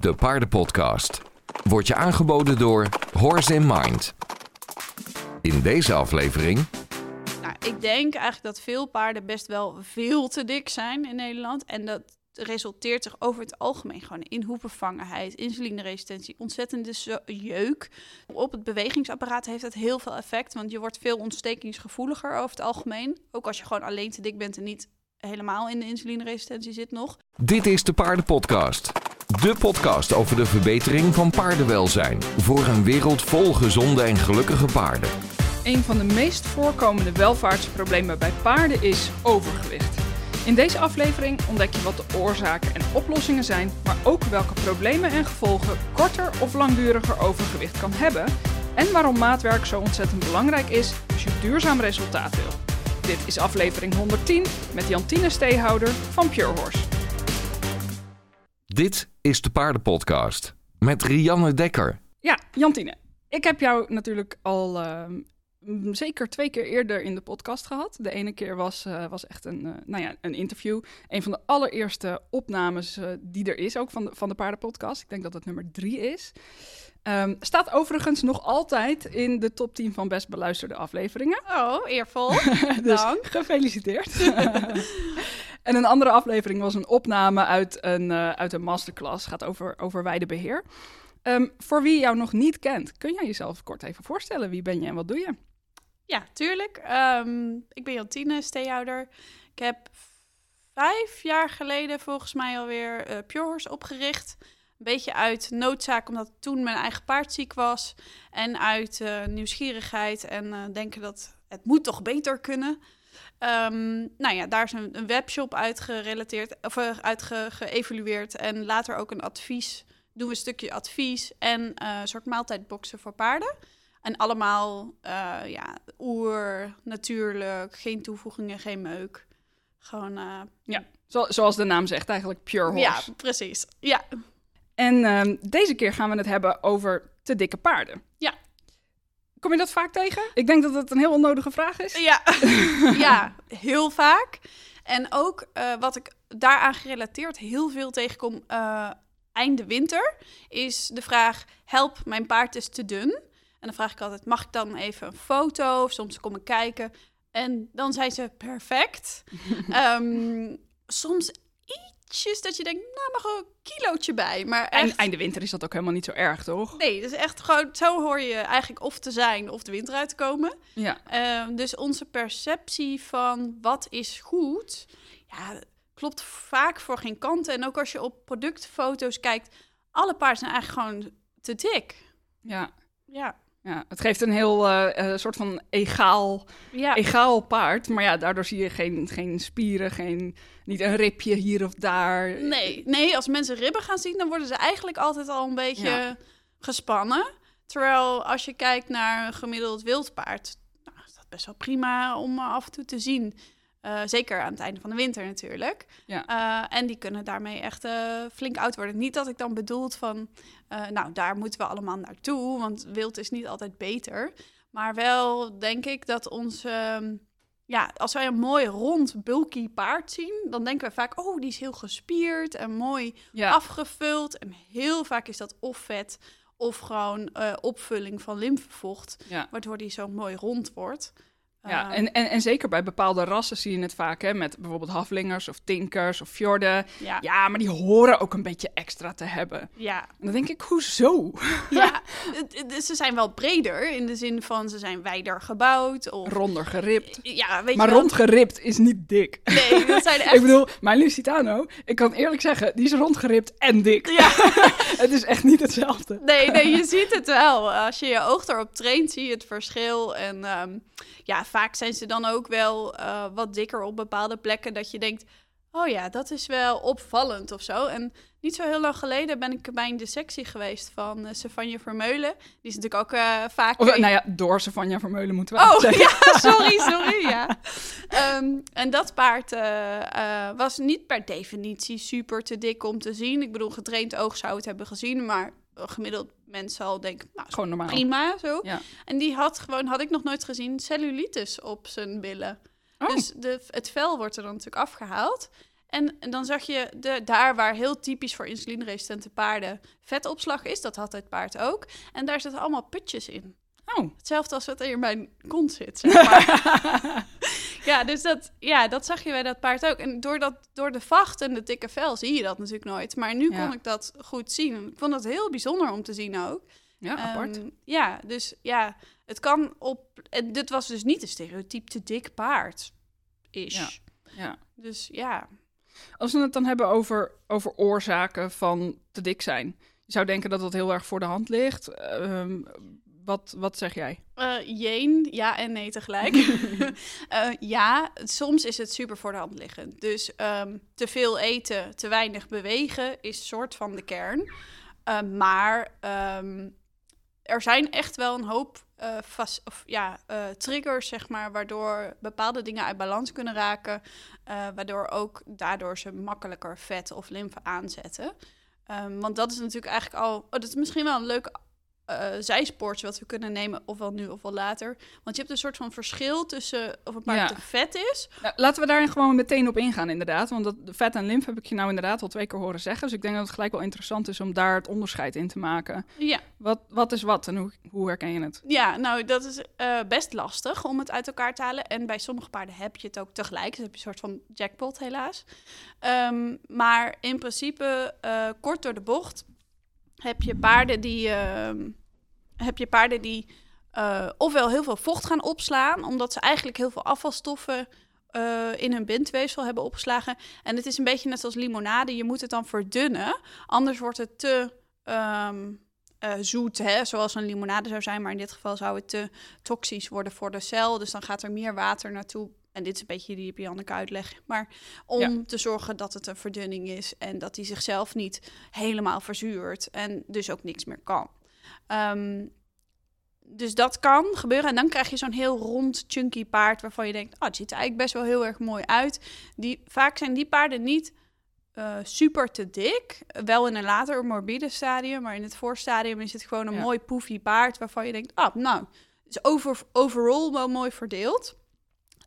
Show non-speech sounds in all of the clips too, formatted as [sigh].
de paardenpodcast. Wordt je aangeboden door Horse in Mind. In deze aflevering Nou, ik denk eigenlijk dat veel paarden best wel veel te dik zijn in Nederland. En dat resulteert zich over het algemeen gewoon in hoevenvangenheid, insulineresistentie, ontzettende jeuk. Op het bewegingsapparaat heeft dat heel veel effect, want je wordt veel ontstekingsgevoeliger over het algemeen. Ook als je gewoon alleen te dik bent en niet helemaal in de insulineresistentie zit nog. Dit is de Paardenpodcast. De podcast over de verbetering van paardenwelzijn. Voor een wereld vol gezonde en gelukkige paarden. Een van de meest voorkomende welvaartsproblemen bij paarden is overgewicht. In deze aflevering ontdek je wat de oorzaken en oplossingen zijn, maar ook welke problemen en gevolgen korter of langduriger overgewicht kan hebben en waarom maatwerk zo ontzettend belangrijk is als je duurzaam resultaat wil. Dit is aflevering 110 met Jantine Steehouder van Pure Horse. Dit is de Paardenpodcast. Met Rianne Dekker. Ja, Jantine, ik heb jou natuurlijk al ehm, zeker twee keer eerder in de podcast gehad. De ene keer was, eh, was echt een, eh, nou ja, een interview. Een van de allereerste opnames eh, die er is, ook van de, van de paardenpodcast. Ik denk dat het nummer drie is. Ehm, staat overigens nog altijd in de top 10 van best beluisterde afleveringen. Oh, eervol. [laughs] Dus Dank. gefeliciteerd. [laughs] en een andere aflevering was een opname uit een, eh, uit een masterclass. Gaat over, over weidebeheer. Ehm, voor wie jou nog niet kent, kun jij jezelf kort even voorstellen? Wie ben je en wat doe je? Ja, tuurlijk. Ehm, ik ben Jantine, steehouder. Ik heb vijf jaar geleden volgens mij alweer eh Pure Horse opgericht. Een beetje uit noodzaak, omdat toen mijn eigen paard ziek was. En uit eh, nieuwsgierigheid en eh, denken dat het moet toch beter kunnen. Ehm, nou ja, daar is een, een webshop uitgerelateerd, of uh, uitgeëvalueerd. En later ook een advies. Doen we een stukje advies en eh, een soort maaltijdboxen voor paarden. En allemaal, eh, ja, oer, natuurlijk, geen toevoegingen, geen meuk. Gewoon, eh, Zo, zoals de naam zegt, eigenlijk Pure Horse. ja, precies. Ja, En ehm, deze keer gaan we het hebben over te dikke paarden. Ja. Kom je dat vaak tegen? Ik denk dat het een heel onnodige vraag is. ja. [laughs] ja, heel vaak. En ook eh, wat ik daaraan gerelateerd heel veel tegenkom eh einde winter, is de vraag: help, mijn paard is te dun. En dan vraag ik altijd: mag ik dan even een foto? Of soms kom ik kijken. En dan zijn ze perfect. [laughs] Ehm, soms dat je denkt, nou mag een kilootje bij. Maar En echt, einde winter is dat ook helemaal niet zo erg, toch? nee, dus echt gewoon, zo hoor je eigenlijk of te zijn of de winter uit te komen. Ja. Ehm, dus onze perceptie van wat is goed, ja, klopt vaak voor geen kant. En ook als je op productfoto's kijkt, alle paarden zijn eigenlijk gewoon te dik. Ja. Ja, Ja, het geeft een heel eh, eh, soort van egaal, ja. egaal paard. Maar ja, daardoor zie je geen, geen spieren, geen, niet een ribje hier of daar. Nee, nee, als mensen ribben gaan zien, dan worden ze eigenlijk altijd al een beetje Ja. gespannen. Terwijl als je kijkt naar een gemiddeld wildpaard, nou, is dat best wel prima om af en toe te zien. Eh, zeker aan het einde van de winter natuurlijk. Ja. Eh, en die kunnen daarmee echt eh, flink oud worden. Niet dat ik dan bedoel van, nou daar moeten we allemaal naartoe, want wild is niet altijd beter. Maar wel denk ik dat onze, ehm, ja, als wij een mooi rond bulky paard zien, dan denken we vaak, oh die is heel gespierd en mooi Ja. afgevuld. En heel vaak is dat of vet of gewoon opvulling van lymfevocht, Ja. waardoor die zo mooi rond wordt. Ja, Eh, en, en, en zeker bij bepaalde rassen zie je het vaak, hè, met bijvoorbeeld haflingers of tinkers of fjorden. ja, Ja, maar die horen ook een beetje extra te hebben. ja, En dan denk ik, hoezo? [laughs] ja. Ze zijn wel breder in de zin van ze zijn wijder gebouwd. Of, Ronder geript. ja, weet Maar je rondgeript is niet dik. Nee, dat [laughs] zijn echt... Ik bedoel, mijn Lusitano, ik kan eerlijk zeggen, die is rondgeript en dik. Ja, [laughs] Het is echt niet hetzelfde. nee, nee, je ziet het wel. Als je je oog erop traint, zie je het verschil. En ehm, ja, vaak zijn ze dan ook wel eh, wat dikker op bepaalde plekken. Dat je denkt, oh ja, dat is wel opvallend of zo. En niet zo heel lang geleden ben ik bij een dissectie geweest van uh, Stefanje Vermeulen. Die is natuurlijk ook eh, vaak... Of, nou ja, door Savanja Vermeulen moeten we Oh, zeggen. ja, [laughs] sorry, sorry, ja. Ehm, en dat paard eh, eh, was niet per definitie super te dik om te zien. Ik bedoel, getraind oog zou het hebben gezien, maar gemiddeld mens zal denken, nou, Gewoon normaal. prima, zo. Ja. En die had gewoon, had ik nog nooit gezien, cellulitis op zijn billen. Oh. Dus de, het vel wordt er dan natuurlijk afgehaald. En, en dan zag je de, daar waar heel typisch voor insulineresistente paarden vetopslag is, dat had het paard ook. En daar zitten allemaal putjes in. Oh. Hetzelfde als wat er in mijn kont zit, zeg maar. [laughs] ja, dus dat, ja, dat zag je bij dat paard ook. En door, dat, door de vacht en de dikke vel zie je dat natuurlijk nooit. Maar nu Ja. kon ik dat goed zien. Ik vond het heel bijzonder om te zien ook. Ja, apart. Ehm, ja, dus ja, het kan op... En dit was dus niet een stereotype te dik paard. Is. Ja. ja. Dus ja. Als we het dan hebben over, over oorzaken van te dik zijn. Je zou denken dat dat heel erg voor de hand ligt. Ehm, wat, wat zeg jij? Eh jeen, ja en nee tegelijk. [laughs] Eh, ja, soms is het super voor de hand liggend. Dus ehm, te veel eten, te weinig bewegen is soort van de kern. Eh, maar ehm, er zijn echt wel een hoop vast, of, ja, triggers, zeg maar, waardoor bepaalde dingen uit balans kunnen raken. waardoor ook daardoor ze makkelijker vet of lymfe aanzetten. Ehm, want dat is natuurlijk eigenlijk al. Oh, dat is misschien wel een leuk zijspoortje wat we kunnen nemen, ofwel nu ofwel later. Want je hebt een soort van verschil tussen of een paard Ja. te vet is. Nou, laten we daar gewoon meteen op ingaan, inderdaad. Want dat vet en lymf heb ik je nou inderdaad al twee keer horen zeggen. Dus ik denk dat het gelijk wel interessant is om daar het onderscheid in te maken. Ja, Wat, wat is wat en hoe, hoe herken je het? ja nou, dat is eh, best lastig om het uit elkaar te halen. En bij sommige paarden heb je het ook tegelijk. Dus heb je een soort van jackpot, helaas. Ehm, maar in principe, eh, kort door de bocht, heb je paarden die, ehm, heb je paarden die eh, ofwel heel veel vocht gaan opslaan, omdat ze eigenlijk heel veel afvalstoffen eh, in hun bindweefsel hebben opgeslagen. En het is een beetje net als limonade, je moet het dan verdunnen, anders wordt het te ehm, eh, zoet, hè, zoals een limonade zou zijn. Maar in dit geval zou het te toxisch worden voor de cel, dus dan gaat er meer water naartoe. En dit is een beetje die Janneke uitleg. Maar om Ja. te zorgen dat het een verdunning is en dat hij zichzelf niet helemaal verzuurt en dus ook niks meer kan. Ehm, dus dat kan gebeuren. En dan krijg je zo'n heel rond, chunky paard waarvan je denkt, oh, het ziet er eigenlijk best wel heel erg mooi uit. Die, vaak zijn die paarden niet eh, super te dik. Wel in een later morbide stadium, maar in het voorstadium is het gewoon een Ja. mooi poefy paard waarvan je denkt, ah, nou, is over, overall wel mooi verdeeld.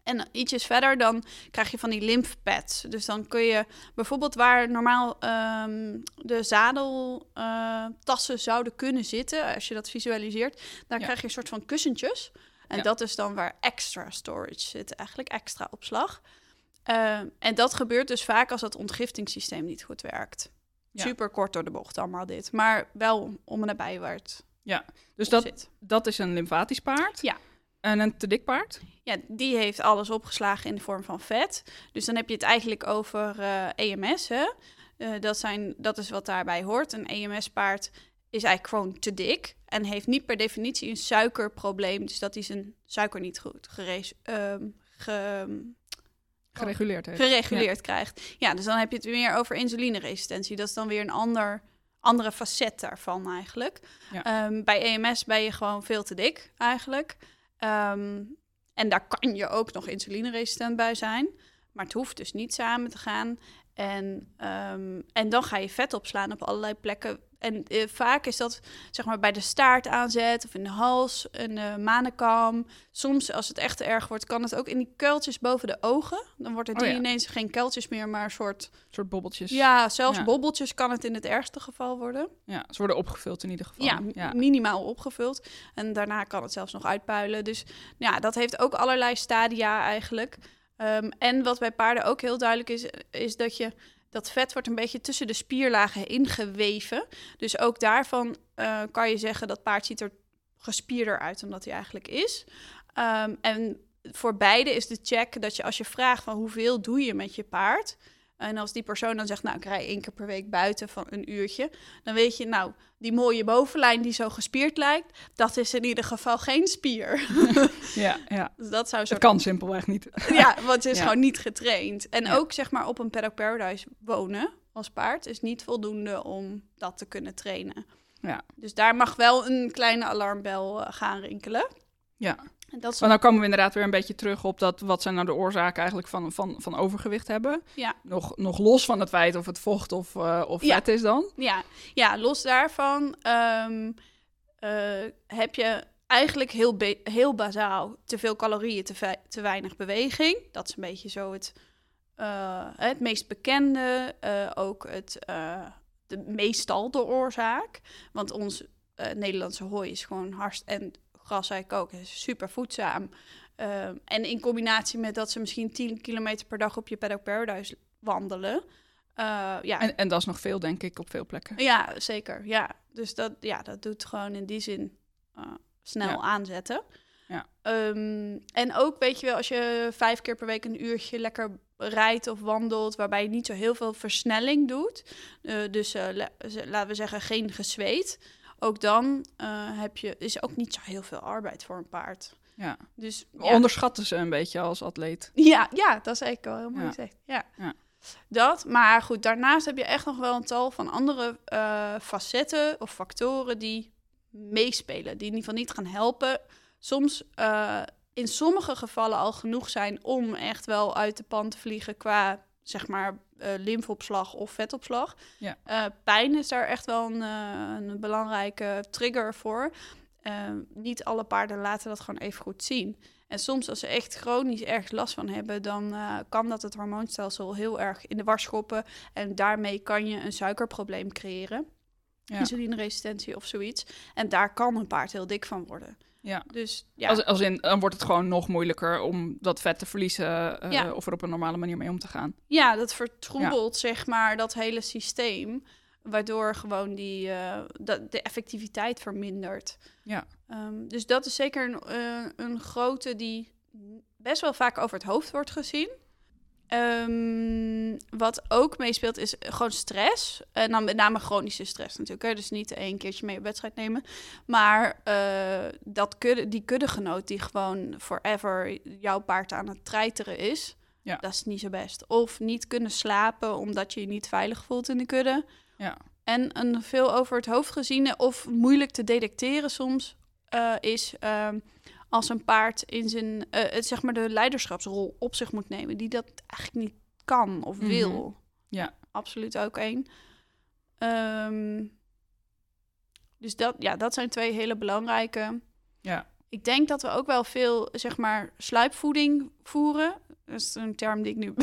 En ietsjes verder dan krijg je van die lymphpads. Dus dan kun je bijvoorbeeld waar normaal ehm, de zadeltassen zouden kunnen zitten, als je dat visualiseert, daar Ja. krijg je een soort van kussentjes. En Ja. dat is dan waar extra storage zit, eigenlijk extra opslag. Ehm, en dat gebeurt dus vaak als het ontgiftingssysteem niet goed werkt. Ja. Super kort door de bocht allemaal dit, maar wel om en nabij waar het Dus op dat, zit. dat is een lymfatisch paard. Ja. En een te dik paard? Ja, die heeft alles opgeslagen in de vorm van vet. Dus dan heb je het eigenlijk over eh, EMS. Hè? Eh, dat, zijn, dat is wat daarbij hoort. Een EMS-paard is eigenlijk gewoon te dik en heeft niet per definitie een suikerprobleem. Dus dat hij zijn suiker niet goed ehm, ge- Gereguleerd heeft. gereguleerd krijgt. Ja, dus dan heb je het meer over insulineresistentie. Dat is dan weer een ander, andere facet daarvan eigenlijk. Ja. Ehm, bij EMS ben je gewoon veel te dik eigenlijk. Ehm, en daar kan je ook nog insulineresistent bij zijn. Maar het hoeft dus niet samen te gaan. En, ehm, en dan ga je vet opslaan op allerlei plekken. En eh, vaak is dat zeg maar bij de staart aanzet of in de hals, in de manenkam. Soms, als het echt te erg wordt, kan het ook in die kuiltjes boven de ogen. Dan worden Oh die ja. ineens geen kuiltjes meer, maar een soort... Een soort bobbeltjes. Ja, zelfs Ja. bobbeltjes kan het in het ergste geval worden. Ja, ze worden opgevuld in ieder geval. Ja, ja. minimaal opgevuld. En daarna kan het zelfs nog uitpuilen. Dus ja, dat heeft ook allerlei stadia eigenlijk. Ehm, en wat bij paarden ook heel duidelijk is, is dat je dat vet wordt een beetje tussen de spierlagen ingeweven. Dus ook daarvan eh, kan je zeggen dat paard ziet er gespierder uit dan dat hij eigenlijk is. Ehm, en voor beide is de check dat je als je vraagt van hoeveel doe je met je paard... En als die persoon dan zegt, nou, ik rij één keer per week buiten van een uurtje. Dan weet je, nou, die mooie bovenlijn die zo gespierd lijkt, dat is in ieder geval geen spier. [laughs] ja, ja. [laughs] dus dat zou zo. Het kan simpelweg niet. [laughs] Ja, want het is Ja. gewoon niet getraind. En Ja. ook zeg maar op een paddock paradise wonen als paard is niet voldoende om dat te kunnen trainen. Ja. Dus daar mag wel een kleine alarmbel eh, gaan rinkelen. Ja. En dat Maar dan komen we inderdaad weer een beetje terug op dat. Wat zijn nou de oorzaken eigenlijk van, van, van overgewicht hebben? Ja. Nog, nog los van het feit of het vocht of, eh, of Ja. vet is dan. Ja, ja los daarvan ehm, eh, heb je eigenlijk heel, heel bazaal te veel calorieën, te, te weinig beweging. Dat is een beetje zo het, eh, het meest bekende, ook het, de, meestal de oorzaak. Want ons Nederlandse hooi is gewoon harst en gras eigenlijk ook, is super voedzaam. Eh, en in combinatie met dat ze misschien 10 kilometer per dag op je Paddock Paradise wandelen. eh, ja, En, en dat is nog veel, denk ik, op veel plekken. ja, zeker. Ja. Dus dat, ja, dat doet gewoon in die zin eh, snel Ja. aanzetten. Ja. Ehm, en ook, weet je wel, als je vijf keer per week een uurtje lekker rijdt of wandelt, waarbij je niet zo heel veel versnelling doet. eh, dus la- laten we zeggen geen gezweet. Ook dan eh, heb je, is ook niet zo heel veel arbeid voor een paard. Ja. Dus ja. Onderschatten ze een beetje als atleet. Ja, ja, dat is eigenlijk wel heel mooi Ja. gezegd. Ja. Ja. Dat, maar goed, daarnaast heb je echt nog wel een tal van andere eh, facetten of factoren die meespelen, die in ieder geval niet gaan helpen. Soms eh, in sommige gevallen al genoeg zijn om echt wel uit de pan te vliegen qua zeg maar lymfopslag of vetopslag. Ja. Eh, pijn is daar echt wel een, eh, een belangrijke trigger voor. Eh, niet alle paarden laten dat gewoon even goed zien. En soms als ze echt chronisch ergens last van hebben, dan kan dat het hormoonstelsel heel erg in de war schoppen. En daarmee kan je een suikerprobleem creëren. Ja. Insulineresistentie of zoiets. En daar kan een paard heel dik van worden. Ja. Dus ja, Als, als in, dan wordt het gewoon nog moeilijker om dat vet te verliezen eh, Ja. of er op een normale manier mee om te gaan. ja dat vertroebelt zeg maar dat hele systeem. Waardoor gewoon die, eh, dat de effectiviteit vermindert. Ja. Ehm, dus dat is zeker een, eh, een grote die best wel vaak over het hoofd wordt gezien. Ehm, wat ook meespeelt is gewoon stress. En dan met name chronische stress natuurlijk. Hè? Dus niet één keertje mee op wedstrijd nemen. Maar eh, dat kudde, die kuddegenoot die gewoon forever jouw paard aan het treiteren is... Ja. dat is niet zo best. Of niet kunnen slapen omdat je je niet veilig voelt in de kudde. Ja. En een veel over het hoofd geziene of moeilijk te detecteren soms eh, is ehm, als een paard in zijn, eh, het, zeg maar de leiderschapsrol op zich moet nemen, die dat eigenlijk niet kan of Mhm. wil. Ja. Absoluut ook één. Ehm, dus dat, ja, dat zijn twee hele belangrijke. Ja. Ik denk dat we ook wel veel, zeg maar, sluipvoeding voeren. Dat is een term die ik nu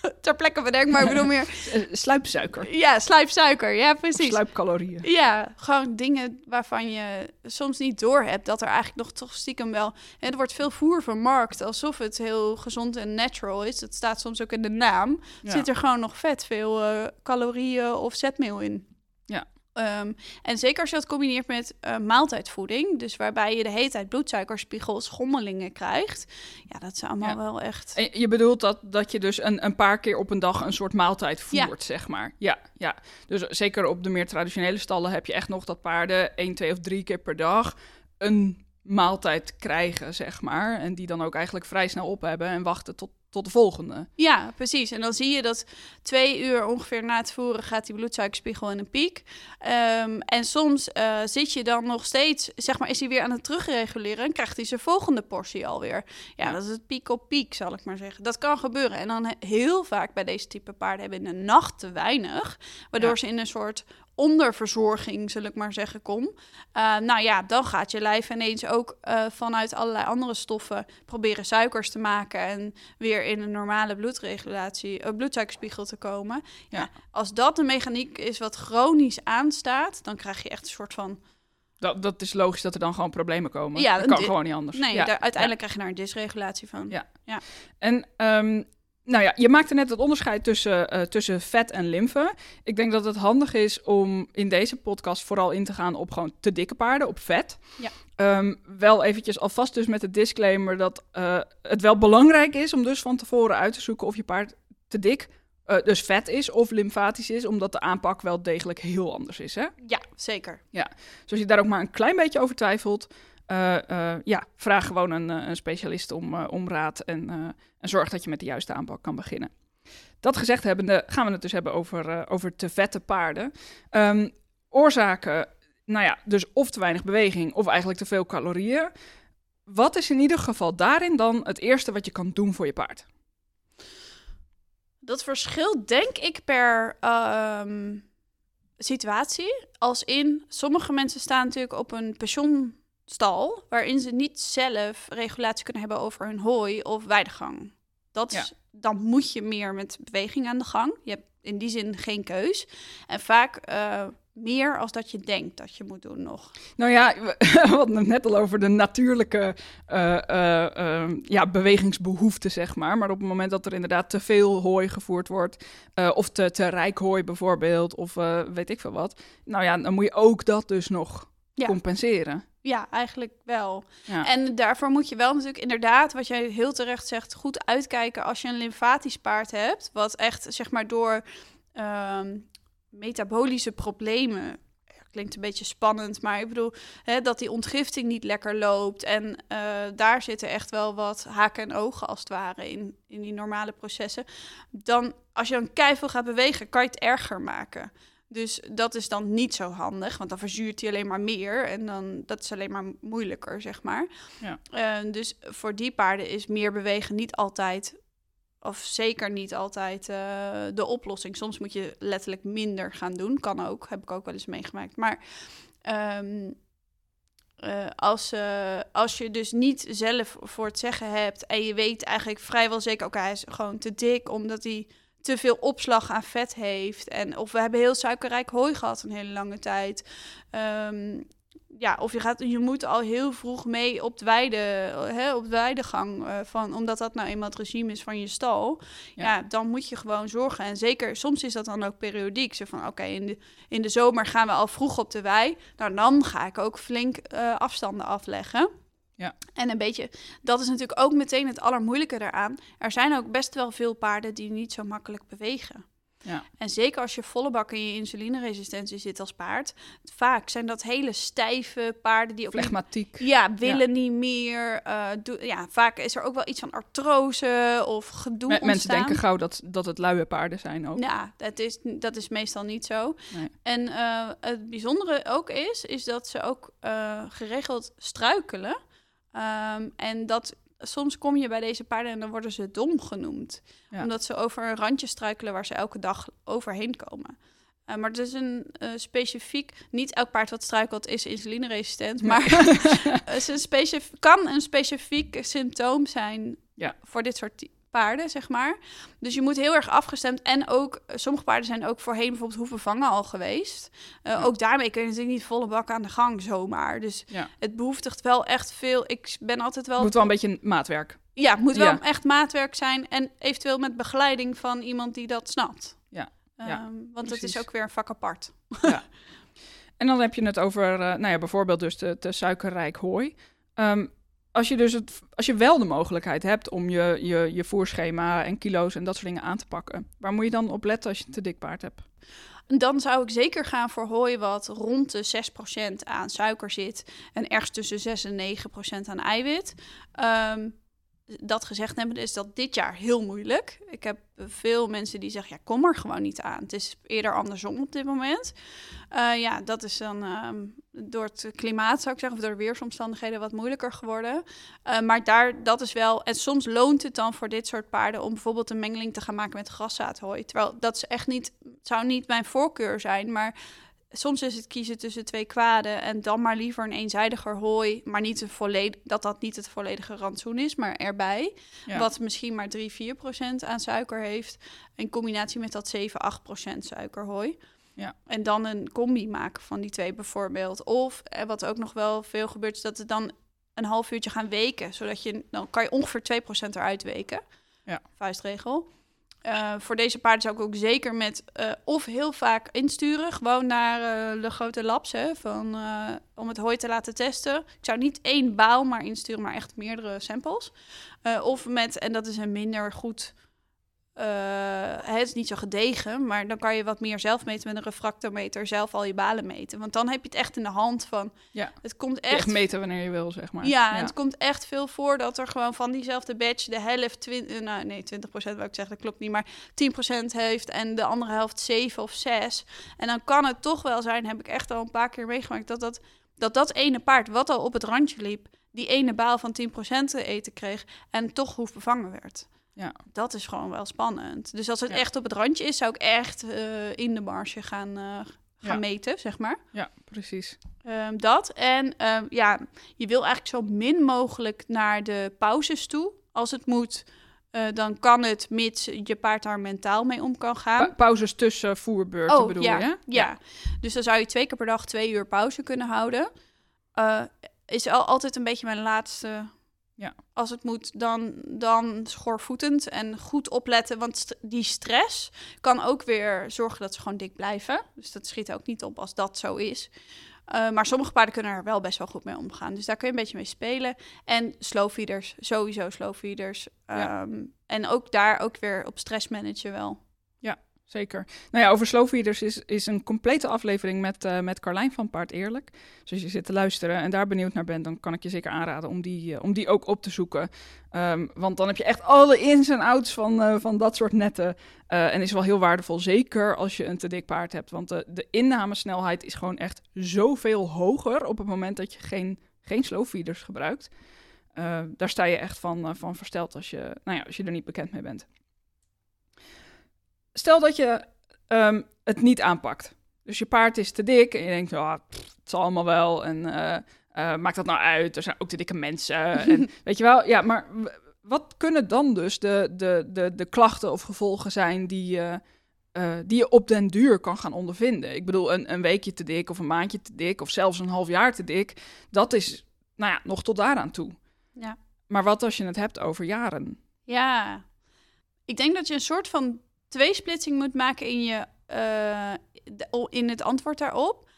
[laughs] ter plekke bedenk, maar ik bedoel meer... [laughs] Eh, sluipsuiker. Ja, sluipsuiker. Ja, Of precies. sluipcalorieën. Ja, gewoon dingen waarvan je soms niet doorhebt dat er eigenlijk nog toch stiekem wel. En er wordt veel voer vermarkt alsof het heel gezond en natural is. Het staat soms ook in de naam. Ja. Zit er gewoon nog vet veel eh, calorieën of zetmeel in. Ehm, en zeker als je dat combineert met eh, maaltijdvoeding, dus waarbij je de hele tijd bloedsuikerspiegel schommelingen krijgt. Ja, dat is allemaal Ja. wel echt. En je bedoelt dat, dat je dus een, een paar keer op een dag een soort maaltijd Ja. voert, zeg maar. Ja, ja. Dus zeker op de meer traditionele stallen heb je echt nog dat paarden één, twee of drie keer per dag een maaltijd krijgen, zeg maar. En die dan ook eigenlijk vrij snel op hebben en wachten tot, tot de volgende. Ja, precies. En dan zie je dat twee uur ongeveer na het voeren gaat die bloedsuikerspiegel in een piek. Ehm, en soms eh, zit je dan nog steeds, zeg maar, is hij weer aan het terugreguleren en krijgt hij zijn volgende portie alweer. Ja, dat is het piek op piek, zal ik maar zeggen. Dat kan gebeuren. En dan he- heel vaak bij deze type paarden hebben in de nacht te weinig, waardoor Ja. ze in een soort onderverzorging, zal ik maar zeggen, kom. Eh, nou ja, dan gaat je lijf ineens ook eh, vanuit allerlei andere stoffen proberen suikers te maken en weer in een normale bloedregulatie, eh, bloedsuikerspiegel te komen. Ja. Ja. als dat een mechaniek is wat chronisch aanstaat, dan krijg je echt een soort van. Dat, dat is logisch dat er dan gewoon problemen komen. Ja, dat kan gewoon niet anders. Nee, Ja, daar, uiteindelijk krijg je daar een dysregulatie van. Ja. En ehm, nou ja, je maakte net het onderscheid tussen, eh, tussen vet en lymfe. Ik denk dat het handig is om in deze podcast vooral in te gaan op gewoon te dikke paarden, op vet. Ja. Ehm, wel eventjes alvast dus met de disclaimer dat eh, het wel belangrijk is om dus van tevoren uit te zoeken of je paard te dik, eh, dus vet is of lymfatisch is, omdat de aanpak wel degelijk heel anders is. Hè? Ja, zeker. Dus als je daar ook maar een klein beetje over twijfelt, eh, eh, ja, vraag gewoon een, eh, een specialist om, om raad en, en zorg dat je met de juiste aanpak kan beginnen. Dat gezegd hebbende gaan we het dus hebben over, over te vette paarden. Ehm, oorzaken, nou ja, dus of te weinig beweging of eigenlijk te veel calorieën. Wat is in ieder geval daarin dan het eerste wat je kan doen voor je paard? Dat verschilt denk ik per ehm, situatie. Als in, sommige mensen staan natuurlijk op een pensioenstal... waarin ze niet zelf regulatie kunnen hebben over hun hooi of weidegang. Dat Ja. is, dan moet je meer met beweging aan de gang. Je hebt in die zin geen keus. En vaak eh, meer als dat je denkt dat je moet doen nog. Nou ja, [laughs] we hadden het net al over de natuurlijke eh, eh, eh, ja, bewegingsbehoefte, zeg maar. Maar op het moment dat er inderdaad te veel hooi gevoerd wordt, of te, te rijk hooi bijvoorbeeld, of weet ik veel wat. Nou ja, dan moet je ook dat dus nog Ja. compenseren. Ja, eigenlijk wel. Ja. En daarvoor moet je wel natuurlijk inderdaad, wat jij heel terecht zegt, goed uitkijken als je een lymfatisch paard hebt. Wat echt, zeg maar, door ehm, metabolische problemen. Klinkt een beetje spannend, maar ik bedoel hè, dat die ontgifting niet lekker loopt. En eh, daar zitten echt wel wat haken en ogen als het ware in, in die normale processen. Dan, als je dan keihard gaat bewegen, kan je het erger maken. Dus dat is dan niet zo handig, want dan verzuurt hij alleen maar meer. En dan, dat is alleen maar moeilijker, zeg maar. Ja. Eh, dus voor die paarden is meer bewegen niet altijd, of zeker niet altijd, eh, de oplossing. Soms moet je letterlijk minder gaan doen. Kan ook, heb ik ook wel eens meegemaakt. Maar ehm, eh, als, eh, als je dus niet zelf voor het zeggen hebt en je weet eigenlijk vrijwel zeker, oké, hij is gewoon te dik omdat hij te veel opslag aan vet heeft. En of we hebben heel suikerrijk hooi gehad een hele lange tijd. Ehm, ja, of je, gaat, je moet al heel vroeg mee op de, weide, hè, op de weidegang. eh, van, omdat dat nou eenmaal het regime is van je stal. Ja. Ja. dan moet je gewoon zorgen. En zeker, soms is dat dan ook periodiek. Zo van, oké, in, de, in de zomer gaan we al vroeg op de wei. Nou, dan ga ik ook flink eh, afstanden afleggen. Ja. En een beetje, dat is natuurlijk ook meteen het allermoeilijke daaraan. Er zijn ook best wel veel paarden die niet zo makkelijk bewegen. Ja. En zeker als je volle bak in je insulineresistentie zit als paard. Vaak zijn dat hele stijve paarden die ook niet Flegmatiek. ja, willen niet meer. eh, ja, vaak is er ook wel iets van artrose of gedoe Me- mensen ontstaan. denken gauw dat, dat het luie paarden zijn ook. Ja, dat is, dat is meestal niet zo. Nee. En eh, het bijzondere ook is, is dat ze ook eh, geregeld struikelen. Ehm, en dat soms kom je bij deze paarden en dan worden ze dom genoemd. Ja. Omdat ze over een randje struikelen waar ze elke dag overheen komen. Eh, maar het is een eh, specifiek, niet elk paard wat struikelt is insulineresistent, maar [laughs] het is een specif- kan een specifiek symptoom zijn Ja. voor dit soort paarden, zeg maar. Dus je moet heel erg afgestemd. En ook, eh, sommige paarden zijn ook voorheen bijvoorbeeld hoeven vangen al geweest. Eh, Ja. Ook daarmee kun je natuurlijk niet volle bak aan de gang zomaar. Dus Ja. het behoeftigt wel echt veel. Ik ben altijd wel... Moet wel een beetje maatwerk. Ja, het moet wel Ja. echt maatwerk zijn. En eventueel met begeleiding van iemand die dat snapt. Ja, Ehm, ja, want het is ook weer een vak apart. En dan heb je het over, eh, nou ja, bijvoorbeeld dus de, de suikerrijk hooi. Ehm, als je dus het, als je wel de mogelijkheid hebt om je, je, je voerschema en kilo's en dat soort dingen aan te pakken, waar moet je dan op letten als je een te dik paard hebt? Dan zou ik zeker gaan voor hooi wat rond de 6% aan suiker zit. En ergens tussen 6 en 9% aan eiwit. Ehm, dat gezegd hebben, is dat dit jaar heel moeilijk. Ik heb veel mensen die zeggen, ja, kom er gewoon niet aan. Het is eerder andersom op dit moment. Eh, ja, dat is dan ehm, door het klimaat, zou ik zeggen, of door de weersomstandigheden wat moeilijker geworden. Eh, maar daar, dat is wel... En soms loont het dan voor dit soort paarden om bijvoorbeeld een mengeling te gaan maken met graszaadhooi. Terwijl dat is echt niet, zou niet mijn voorkeur zijn, maar soms is het kiezen tussen twee kwaden en dan maar liever een eenzijdiger hooi, maar niet een volledig, dat dat niet het volledige rantsoen is, maar erbij. Ja. Wat misschien maar 3, 4 procent aan suiker heeft, in combinatie met dat 7, 8 procent suikerhooi. Ja. En dan een combi maken van die twee bijvoorbeeld. Of eh, wat ook nog wel veel gebeurt, is dat het dan een half uurtje gaan weken, zodat je dan kan je ongeveer 2 procent eruit weken. Ja. Vuistregel. Eh, voor deze paarden zou ik ook zeker met eh, of heel vaak insturen, gewoon naar eh, de grote labs, hè, van, om het hooi te laten testen. Ik zou niet één baal maar insturen, maar echt meerdere samples. Of met, en dat is een minder goed, het is niet zo gedegen, maar dan kan je wat meer zelf meten met een refractometer, zelf al je balen meten. Want dan heb je het echt in de hand van, Ja. het komt Echt echt meten wanneer je wil, zeg maar. ja, en het komt echt veel voor dat er gewoon van diezelfde badge de helft, twin, eh, nou nee, 20% wil ik zeggen, dat klopt niet, maar 10% heeft en de andere helft 7 of 6. En dan kan het toch wel zijn, heb ik echt al een paar keer meegemaakt, dat dat, dat, dat ene paard wat al op het randje liep, die ene baal van 10% te eten kreeg en toch hoef bevangen werd. Ja. Dat is gewoon wel spannend. Dus als het Ja. echt op het randje is, zou ik echt eh, in de marge gaan, eh, gaan Ja. meten, zeg maar. Ja, precies. Ehm, dat. En ehm, ja, je wil eigenlijk zo min mogelijk naar de pauzes toe. Als het moet, eh, dan kan het, mits je paard daar mentaal mee om kan gaan. Pa- pauzes tussen voerbeurten Oh, bedoel ja, je? Ja. dus dan zou je twee keer per dag twee uur pauze kunnen houden. Is al, altijd een beetje mijn laatste. Ja. Als het moet, dan, dan schoorvoetend en goed opletten. Want st- die stress kan ook weer zorgen dat ze gewoon dik blijven. Dus dat schiet ook niet op als dat zo is. Eh, maar sommige paarden kunnen er wel best wel goed mee omgaan. Dus daar kun je een beetje mee spelen. En slow feeders, sowieso slow feeders. Ja. Ehm, en ook daar ook weer op stress managen wel. Zeker. Nou ja, over slowfeeders is, is een complete aflevering met, eh, met Carlijn van Paard Eerlijk. Dus als je zit te luisteren en daar benieuwd naar bent, dan kan ik je zeker aanraden om die, eh, om die ook op te zoeken. Ehm, want dan heb je echt alle ins en outs van, eh, van dat soort netten. En is wel heel waardevol, zeker als je een te dik paard hebt. Want de, innamesnelheid is gewoon echt zoveel hoger op het moment dat je geen, geen slowfeeders gebruikt. Daar sta je echt van, van versteld als je, nou ja, als je er niet bekend mee bent. Stel dat je ehm, het niet aanpakt. Dus je paard is te dik en je denkt, pff, het zal allemaal wel. En eh, eh, maakt dat nou uit? Er zijn ook te dikke mensen. [laughs] en, weet je wel, ja, maar wat kunnen dan dus de, de, de, de klachten of gevolgen zijn die, je eh, die je op den duur kan gaan ondervinden? Ik bedoel, een, een weekje te dik of een maandje te dik of zelfs een half jaar te dik, dat is, nou ja, nog tot daaraan toe. Ja. Maar wat als je het hebt over jaren? Ja, ik denk dat je een soort van tweesplitsing moet maken in, je, eh, in het antwoord daarop.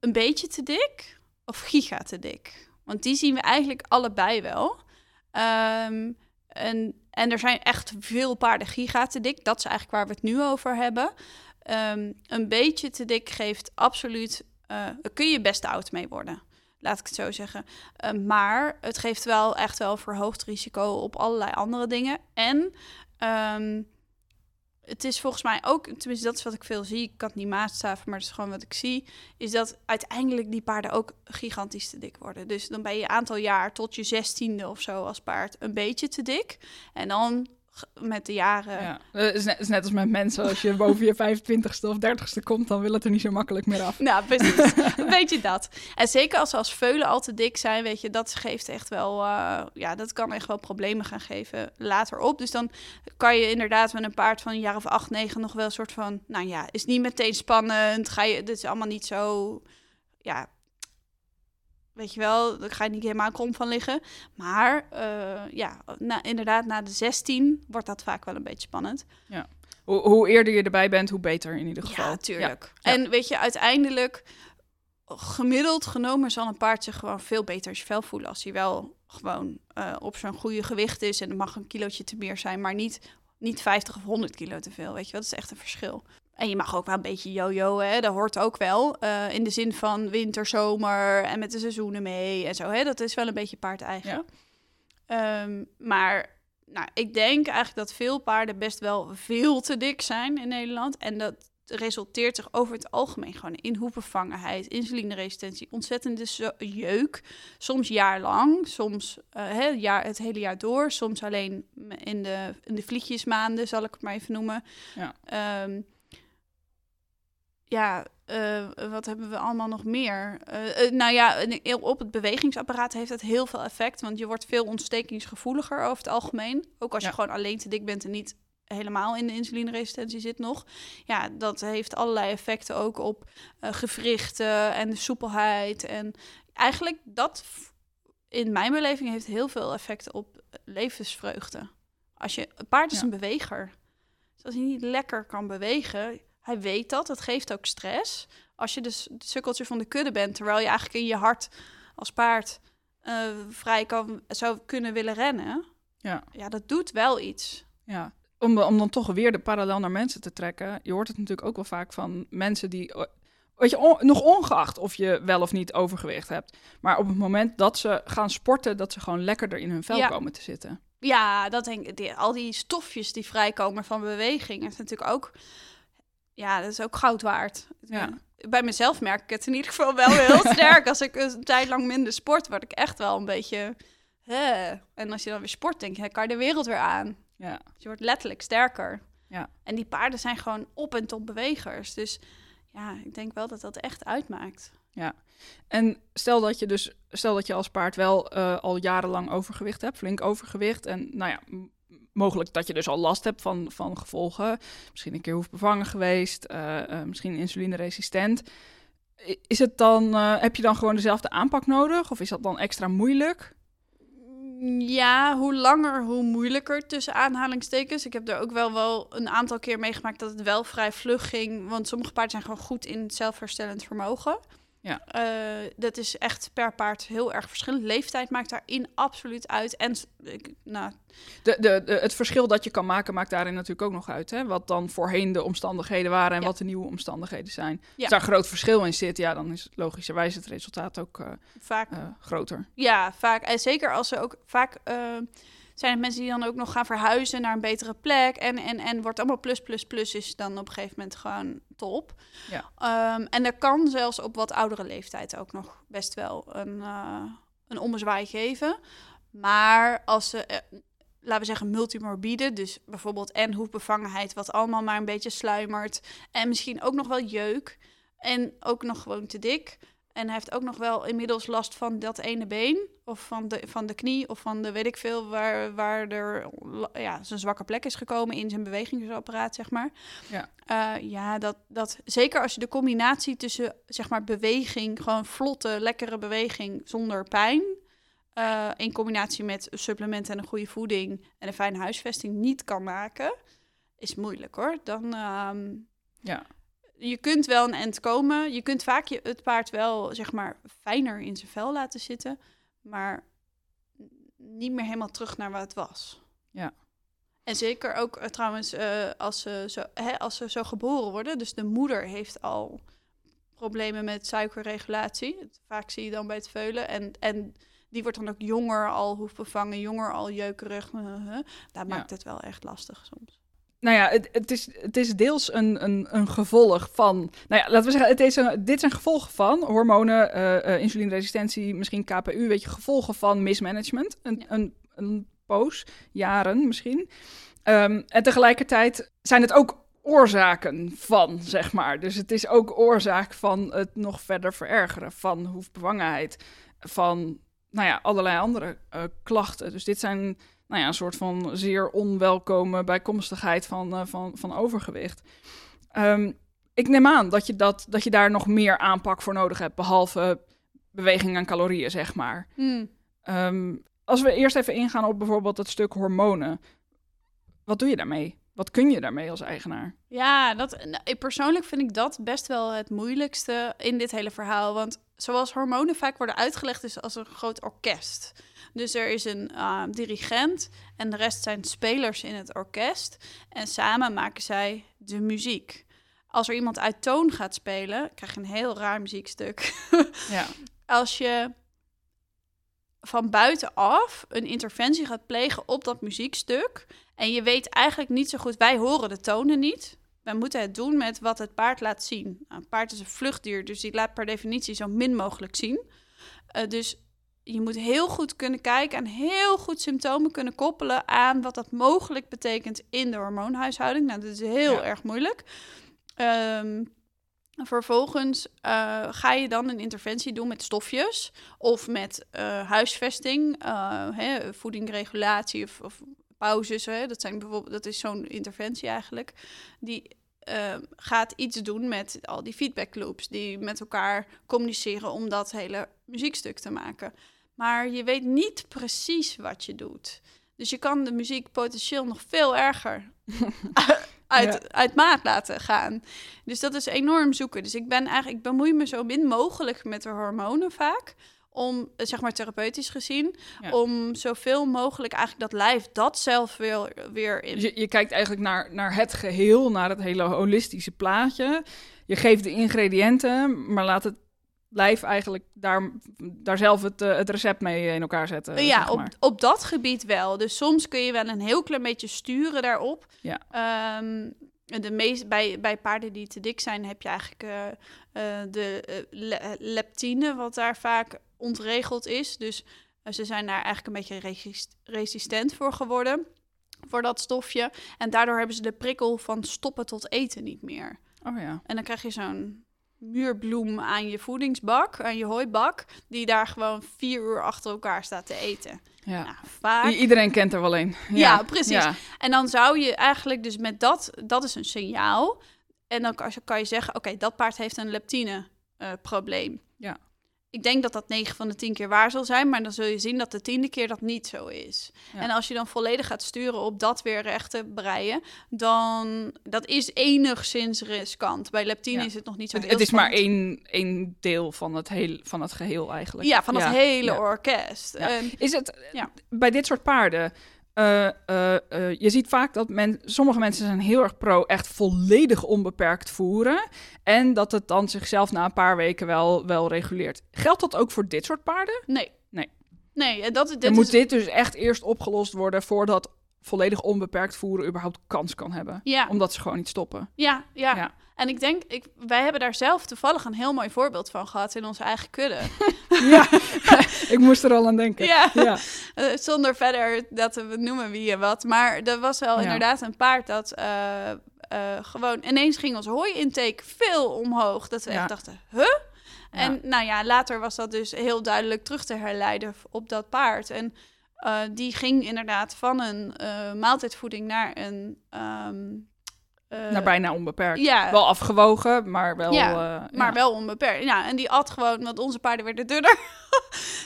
Een beetje te dik of giga te dik? Want die zien we eigenlijk allebei wel. Ehm, en, en er zijn echt veel paarden giga te dik. Dat is eigenlijk waar we het nu over hebben. Ehm, een beetje te dik geeft absoluut... eh daar kun je best oud mee worden. Laat ik het zo zeggen. Uh, maar het geeft wel echt wel verhoogd risico op allerlei andere dingen. En um, het is volgens mij ook, tenminste dat is wat ik veel zie, ik kan het niet maatstaven, maar dat is gewoon wat ik zie, is dat uiteindelijk die paarden ook gigantisch te dik worden. Dus dan ben je een aantal jaar tot je zestiende of zo als paard een beetje te dik. En dan met de jaren. Ja, het is, net, is net als met mensen. Als je boven je 25ste of 30ste komt, dan wil het er niet zo makkelijk meer af. Nou, precies. [laughs] een beetje dat. En zeker als ze als veulen al te dik zijn, weet je, dat geeft echt wel, uh, ja, dat kan echt wel problemen gaan geven later op. Dus dan kan je inderdaad met een paard van een jaar of acht, negen nog wel een soort van, nou ja, is niet meteen spannend. Ga je, dit is allemaal niet zo, ja, weet je wel, daar ga je niet helemaal krom van liggen. Maar uh, ja, na, inderdaad, na de 16 wordt dat vaak wel een beetje spannend. Ja. Hoe, hoe eerder je erbij bent, hoe beter in ieder geval. Ja, tuurlijk. Ja. En weet je, uiteindelijk, gemiddeld genomen zal een paard zich gewoon veel beter vel voelen als hij wel gewoon uh, op zo'n goede gewicht is. En er mag een kilootje te meer zijn, maar niet, niet 50 of 100 kilo te veel. Weet je, dat is echt een verschil. En je mag ook wel een beetje yo-yo, hè. Dat hoort ook wel. Uh, in de zin van winter, zomer en met de seizoenen mee en zo, hè. Dat is wel een beetje paard-eigen. Ja. Um, maar nou, ik denk eigenlijk dat veel paarden best wel veel te dik zijn in Nederland. En dat resulteert zich over het algemeen gewoon in hoevenvangenheid, insulineresistentie, ontzettende jeuk. Soms jaarlang, soms uh, hè, jaar, het hele jaar door. Soms alleen in de, in de vliegjesmaanden, zal ik het maar even noemen. Ja. Um, ja, uh, wat hebben we allemaal nog meer? Uh, uh, nou ja, op het bewegingsapparaat heeft het heel veel effect. Want je wordt veel ontstekingsgevoeliger over het algemeen. Ook als ja. je gewoon alleen te dik bent en niet helemaal in de insulineresistentie zit nog. Ja, dat heeft allerlei effecten ook op gewrichten en de soepelheid. En eigenlijk dat, in mijn beleving, heeft heel veel effecten op levensvreugde. Als je, een paard is ja. een beweger. Dus als hij niet lekker kan bewegen, hij weet dat, het geeft ook stress. Als je dus het sukkeltje van de kudde bent, terwijl je eigenlijk in je hart als paard uh, vrij kan, zou kunnen willen rennen. Ja. ja, dat doet wel iets. Ja, om, om dan toch weer de parallel naar mensen te trekken. Je hoort het natuurlijk ook wel vaak van mensen die, weet je, on, nog ongeacht of je wel of niet overgewicht hebt. Maar op het moment dat ze gaan sporten, dat ze gewoon lekkerder in hun vel ja. komen te zitten. Ja, dat denk ik. Die, al die stofjes die vrijkomen van beweging is natuurlijk ook ja, dat is ook goud waard. Ja. Bij mezelf merk ik het in ieder geval wel heel [laughs] sterk. Als ik een tijd lang minder sport, word ik echt wel een beetje... Hè. En als je dan weer sport, denk je, kan je de wereld weer aan. Ja. Dus je wordt letterlijk sterker. Ja. En die paarden zijn gewoon op- en top bewegers. Dus ja, ik denk wel dat dat echt uitmaakt. Ja. En stel dat je dus, stel dat je als paard wel uh, al jarenlang overgewicht hebt, flink overgewicht. En nou ja, mogelijk dat je dus al last hebt van, van gevolgen. Misschien een keer hoefbevangen geweest, uh, uh, misschien insulineresistent. Is het dan, uh, heb je dan gewoon dezelfde aanpak nodig? Of is dat dan extra moeilijk? Ja, hoe langer, hoe moeilijker tussen aanhalingstekens. Ik heb er ook wel, wel een aantal keer meegemaakt dat het wel vrij vlug ging. Want sommige paarden zijn gewoon goed in zelfherstellend vermogen. Ja. Uh, dat is echt per paard heel erg verschillend. Leeftijd maakt daarin absoluut uit. En ik, nou... de, de, de, het verschil dat je kan maken maakt daarin natuurlijk ook nog uit. Hè? Wat dan voorheen de omstandigheden waren en wat de nieuwe omstandigheden zijn. Ja. Als daar groot verschil in zit, ja, dan is logischerwijs het resultaat ook uh, vaak uh, groter. Ja, vaak. En zeker als ze ook vaak zijn het mensen die dan ook nog gaan verhuizen naar een betere plek. En, en, en wordt allemaal plus, plus, plus is dan op een gegeven moment gewoon top. Ja. Um, en er kan zelfs op wat oudere leeftijd ook nog best wel een, uh, een ommezwaai geven. Maar als ze, uh, laten we zeggen, multimorbide, dus bijvoorbeeld en hoefbevangenheid, wat allemaal maar een beetje sluimert. En misschien ook nog wel jeuk. En ook nog gewoon te dik en hij heeft ook nog wel inmiddels last van dat ene been. Of van de, van de knie. Of van de weet ik veel. Waar, waar er ja, zijn zwakke plek is gekomen in zijn bewegingsapparaat, zeg maar. Ja, uh, ja dat, dat, zeker als je de combinatie tussen zeg maar beweging, gewoon vlotte, lekkere beweging zonder pijn. Uh, in combinatie met supplementen en een goede voeding en een fijne huisvesting niet kan maken, is moeilijk hoor. Dan, um, ja je kunt wel een end komen. Je kunt vaak je, het paard wel, zeg maar, fijner in zijn vel laten zitten. Maar niet meer helemaal terug naar wat het was. Ja. En zeker ook uh, trouwens uh, als, ze zo, hè, als ze zo geboren worden. Dus de moeder heeft al problemen met suikerregulatie. Vaak zie je dan bij het veulen. En, en die wordt dan ook jonger al hoefbevangen, jonger al jeukerig. [laughs] Daar maakt het wel echt lastig soms nou ja, het, het, is, het is deels een, een, een gevolg van. Nou ja, laten we zeggen, het is een, dit zijn gevolgen van hormonen, uh, insulineresistentie, misschien KPU, weet je, gevolgen van mismanagement. Een, een, een poos, jaren misschien. Um, en tegelijkertijd zijn het ook oorzaken van, zeg maar. Dus het is ook oorzaak van het nog verder verergeren van hoefbevangenheid, van nou ja, allerlei andere uh, klachten. Dus dit zijn nou ja, een soort van zeer onwelkome bijkomstigheid van, uh, van, van overgewicht. Um, ik neem aan dat je, dat, dat je daar nog meer aanpak voor nodig hebt, behalve beweging en calorieën, zeg maar. Hmm. Um, als we eerst even ingaan op bijvoorbeeld het stuk hormonen. Wat doe je daarmee? Wat kun je daarmee als eigenaar? Ja, dat, nou, persoonlijk vind ik dat best wel het moeilijkste in dit hele verhaal. Want zoals hormonen vaak worden uitgelegd, is als een groot orkest. Dus er is een uh, dirigent en de rest zijn spelers in het orkest. En samen maken zij de muziek. Als er iemand uit toon gaat spelen, krijg je een heel raar muziekstuk. [laughs] ja. Als je van buitenaf een interventie gaat plegen op dat muziekstuk. En je weet eigenlijk niet zo goed, wij horen de tonen niet. Wij moeten het doen met wat het paard laat zien. Nou, een paard is een vluchtdier, dus die laat per definitie zo min mogelijk zien. Uh, dus je moet heel goed kunnen kijken en heel goed symptomen kunnen koppelen aan wat dat mogelijk betekent in de hormoonhuishouding. Nou, dat is heel erg moeilijk. Um, vervolgens uh, ga je dan een interventie doen met stofjes of met uh, huisvesting, uh, hè, voedingregulatie of, of pauzes. Hè. Dat, zijn bijvoorbeeld, dat is zo'n interventie eigenlijk. Die gaat iets doen met al die feedback loops die met elkaar communiceren om dat hele muziekstuk te maken. Maar je weet niet precies wat je doet. Dus je kan de muziek potentieel nog veel erger [laughs] uit, uit maat laten gaan. Dus dat is enorm zoeken. Dus ik ben eigenlijk, ik bemoei me zo min mogelijk met de hormonen vaak. Om, zeg maar therapeutisch gezien, om zoveel mogelijk eigenlijk dat lijf dat zelf weer, weer in. Je, je kijkt eigenlijk naar, naar het geheel, naar het hele holistische plaatje. Je geeft de ingrediënten, maar laat het lijf eigenlijk daar, daar zelf het, uh, het recept mee in elkaar zetten. Ja, zeg op, op dat gebied wel. Dus soms kun je wel een heel klein beetje sturen daarop. Ja. Um, de meest, bij, bij paarden die te dik zijn, heb je eigenlijk uh, uh, de leptine, wat daar vaak ontregeld is. Dus ze zijn daar eigenlijk een beetje resist resistent voor geworden, voor dat stofje. En daardoor hebben ze de prikkel van stoppen tot eten niet meer. Oh ja. En dan krijg je zo'n muurbloem aan je voedingsbak, aan je hooibak, die daar gewoon vier uur achter elkaar staat te eten. Ja. Nou, vaak. Iedereen kent er wel een. Ja, precies. Ja. En dan zou je eigenlijk dus met dat, dat is een signaal. En dan kan, kan je zeggen, oké, dat paard heeft een leptine eh, probleem. Ik denk dat dat 9 van de 10 keer waar zal zijn, maar dan zul je zien dat de tiende keer dat niet zo is. Ja. En als je dan volledig gaat sturen op dat weer recht te breien, dan dat is enigszins riskant. Bij leptine Ja. is het nog niet zo Het, heel het is maar één, één deel van het, heel, van het geheel eigenlijk. Ja, van het hele orkest. En, Is het bij dit soort paarden? Eh, eh, eh, je ziet vaak dat men, sommige mensen zijn heel erg pro echt volledig onbeperkt voeren. En dat het dan zichzelf na een paar weken wel, wel reguleert. Geldt dat ook voor dit soort paarden? nee. Nee. Nee, en dat, dit Dan is, moet dit dus echt eerst opgelost worden voordat volledig onbeperkt voeren überhaupt kans kan hebben. ja, Omdat ze gewoon niet stoppen. ja, ja, Ja. En ik denk, ik, wij hebben daar zelf toevallig een heel mooi voorbeeld van gehad in onze eigen kudde. [laughs] ja, [laughs] ik moest er al aan denken. ja, Ja, [laughs] Eh, zonder verder dat we noemen wie en wat. Maar er was wel Ja. inderdaad een paard dat eh, eh, gewoon ineens ging ons hooi-intake veel omhoog. Dat we Ja. echt dachten, huh? En nou ja, later was dat dus heel duidelijk terug te herleiden op dat paard. En die ging inderdaad van een maaltijdvoeding naar een... ehm, naar bijna onbeperkt. Ja, Wel afgewogen, maar wel... Ja, eh, maar ja. wel onbeperkt. Ja, en die at gewoon, want onze paarden werden dunner. [laughs]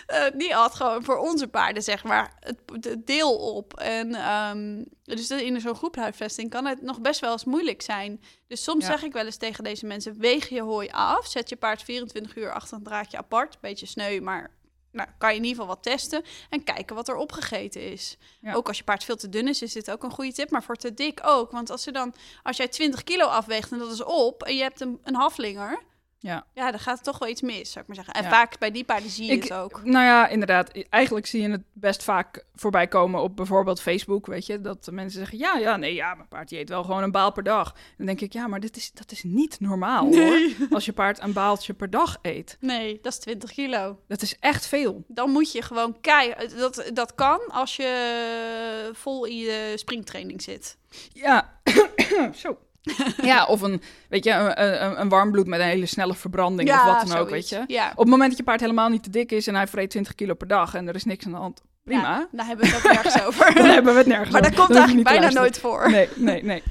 Eh, die at gewoon voor onze paarden, zeg maar, het, het deel op. En um, dus in zo'n groephuisvesting kan het nog best wel eens moeilijk zijn. Dus soms Ja. zeg ik wel eens tegen deze mensen: weeg je hooi af. Zet je paard 24 uur achter een draadje apart. Beetje sneu, maar nou, kan je in ieder geval wat testen. En kijken wat er opgegeten is. Ja. Ook als je paard veel te dun is, is dit ook een goede tip. Maar voor te dik ook. Want als, ze dan, als jij 20 kilo afweegt en dat is op. en je hebt een, een haflinger. Ja. Ja, dan gaat toch wel iets mis, zou ik maar zeggen. En Ja. vaak bij die paarden zie je Ik- het ook. Nou ja, inderdaad. Eigenlijk zie je het best vaak voorbij komen op bijvoorbeeld Facebook, weet je. Dat mensen zeggen, ja, ja, nee, ja, mijn paard die eet wel gewoon een baal per dag. Dan denk ik, ja, maar dit is, dat is niet normaal, hoor. [laughs] Als je paard een baaltje per dag eet. Nee, dat is 20 kilo. Dat is echt veel. Dan moet je gewoon keihard... Dat, dat kan als je vol in je springtraining zit. Ja, [coughs] zo. [laughs] ja, of een, weet je, een, een, een warmbloed met een hele snelle verbranding of wat dan ook, weet je. Ja. Op het moment dat je paard helemaal niet te dik is en hij vreet 20 kilo per dag en er is niks aan de hand, prima. Ja, daar hebben we het ook nergens [laughs] over. Dan hebben we het nergens maar dat komt eigenlijk bijna nooit voor. Nee, nee, nee.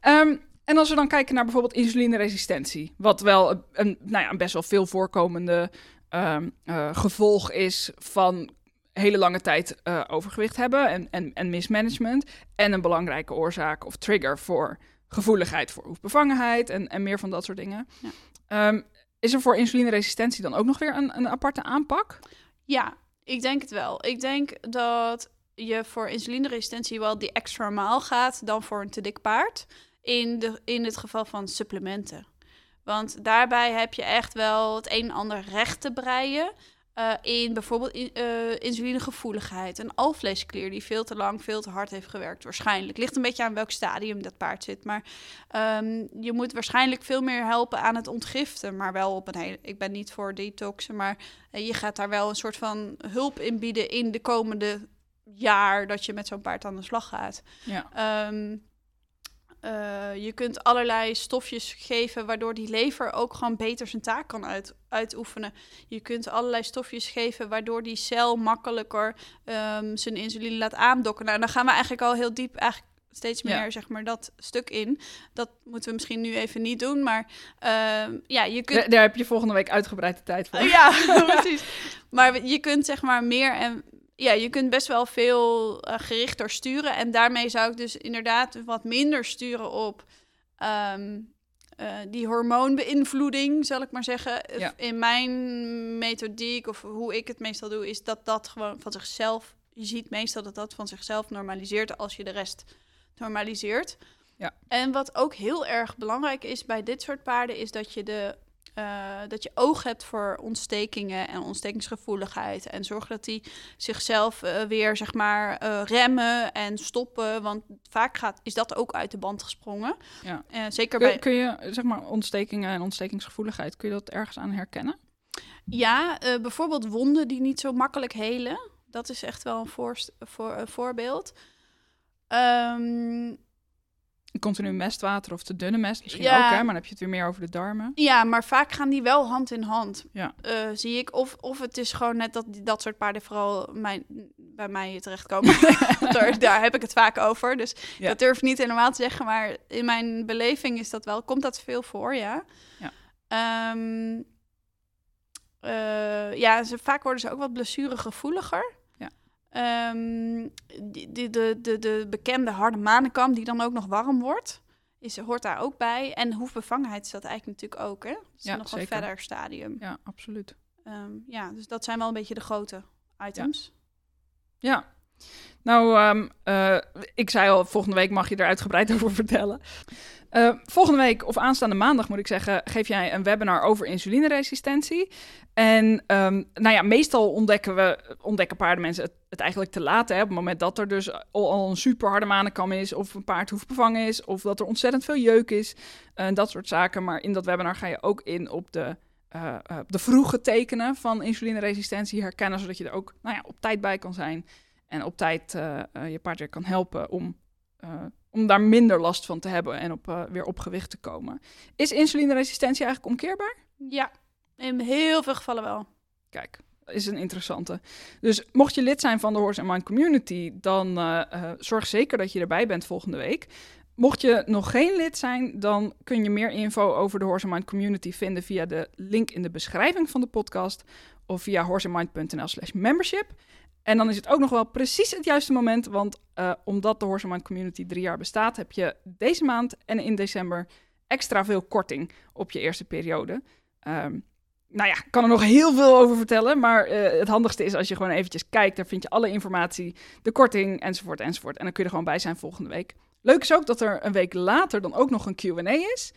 Ehm, en als we dan kijken naar bijvoorbeeld insulineresistentie, wat wel een, een, nou ja, een best wel veel voorkomende ehm, eh, gevolg is van hele lange tijd eh, overgewicht hebben en, en, en mismanagement. En een belangrijke oorzaak of trigger voor gevoeligheid voor oefbevangenheid en, en meer van dat soort dingen. Ja. Ehm, is er voor insulineresistentie dan ook nog weer een, een aparte aanpak? Ja, ik denk het wel. Ik denk dat je voor insulineresistentie wel die extra maal gaat dan voor een te dik paard. In, de, in het geval van supplementen. Want daarbij heb je echt wel het een en ander recht te breien. Eh, in bijvoorbeeld in, eh, insulinegevoeligheid. Een alvleesklier die veel te lang, veel te hard heeft gewerkt. Waarschijnlijk. Ligt een beetje aan welk stadium dat paard zit. Maar ehm, je moet waarschijnlijk veel meer helpen aan het ontgiften. Maar wel op een hele... Ik ben niet voor detoxen, maar eh, je gaat daar wel een soort van hulp in bieden in de komende jaar dat je met zo'n paard aan de slag gaat. Ja. Ehm, eh, je kunt allerlei stofjes geven waardoor die lever ook gewoon beter zijn taak kan uit, uitoefenen. Je kunt allerlei stofjes geven waardoor die cel makkelijker ehm, zijn insuline laat aandokken. Nou, dan gaan we eigenlijk al heel diep eigenlijk steeds meer Ja. zeg maar dat stuk in. Dat moeten we misschien nu even niet doen, maar ehm, ja, je kunt Daar, daar heb je volgende week uitgebreid de tijd voor. ja, [laughs] precies. Maar je kunt zeg maar meer en ja, je kunt best wel veel eh, gerichter sturen. En daarmee zou ik dus inderdaad wat minder sturen op ehm, eh, die hormoonbeïnvloeding, zal ik maar zeggen. Ja. In mijn methodiek of hoe ik het meestal doe, is dat dat gewoon van zichzelf. Je ziet meestal dat dat van zichzelf normaliseert als je de rest normaliseert. Ja. En wat ook heel erg belangrijk is bij dit soort paarden, is dat je de eh, dat je oog hebt voor ontstekingen en ontstekingsgevoeligheid. En zorg dat die zichzelf eh, weer, zeg maar, eh, remmen en stoppen. Want vaak gaat, is dat ook uit de band gesprongen. Ja. Zeker Kun, bij... kun je, zeg maar, ontstekingen en ontstekingsgevoeligheid, kun je dat ergens aan herkennen? Ja, bijvoorbeeld wonden die niet zo makkelijk helen. Dat is echt wel een, voorst- voor, een voorbeeld. Ehm, Continu mestwater of te dunne mest misschien Ja. ook, hè? Maar dan heb je het weer meer over de darmen. Ja, maar vaak gaan die wel hand in hand. Ja. Eh, zie ik. Of, of het is gewoon net dat dat soort paarden vooral mijn, bij mij terechtkomen. [laughs] daar, daar heb ik het vaak over. Dus Ja. dat durf ik niet helemaal te zeggen. Maar in mijn beleving is dat wel. Komt dat veel voor, ja. Ja. Ehm, eh, ja, ze, vaak worden ze ook wat blessuregevoeliger. Ja. Ehm, die- de, de, de bekende harde manenkam die dan ook nog warm wordt, is, hoort daar ook bij. En hoefbevangenheid is dat eigenlijk natuurlijk ook, hè? Dat is Ja, nog een verder stadium. Ja, absoluut. Ehm, ja, dus dat zijn wel een beetje de grote items. Ja. Nou, ehm, eh, ik zei al, volgende week mag je er uitgebreid [laughs] over vertellen. Eh, volgende week, of aanstaande maandag moet ik zeggen, geef jij een webinar over insulineresistentie. En ehm, nou ja, meestal ontdekken we, ontdekken paardenmensen het, het eigenlijk te laat. Hè, op het moment dat er dus al, een super harde manenkam is, of een paard hoeft bevangen is, of dat er ontzettend veel jeuk is. en dat soort zaken. Maar in dat webinar ga je ook in op de, eh, eh, de vroege tekenen van insulineresistentie herkennen, zodat je er ook nou ja, op tijd bij kan zijn. En op tijd eh, eh, je paard weer kan helpen om, eh, om daar minder last van te hebben en op, weer op gewicht te komen. Is insulineresistentie eigenlijk omkeerbaar? Ja, in heel veel gevallen wel. Kijk, is een interessante. Dus mocht je lid zijn van de Horse and Mind Community, dan zorg zeker dat je erbij bent volgende week. Mocht je nog geen lid zijn, dan kun je meer info over de Horse and Mind Community vinden via de link in de beschrijving van de podcast of via horseandmind.nl slash membership. En dan is het ook nog wel precies het juiste moment, want eh, omdat de Horse and Mind Community drie jaar bestaat, heb je deze maand en in december extra veel korting op je eerste periode. Ehm, nou ja, ik kan er nog heel veel over vertellen, maar eh, het handigste is als je gewoon eventjes kijkt. Daar vind je alle informatie, de korting enzovoort enzovoort. En dan kun je er gewoon bij zijn volgende week. Leuk is ook dat er een week later dan ook nog een Q&A is.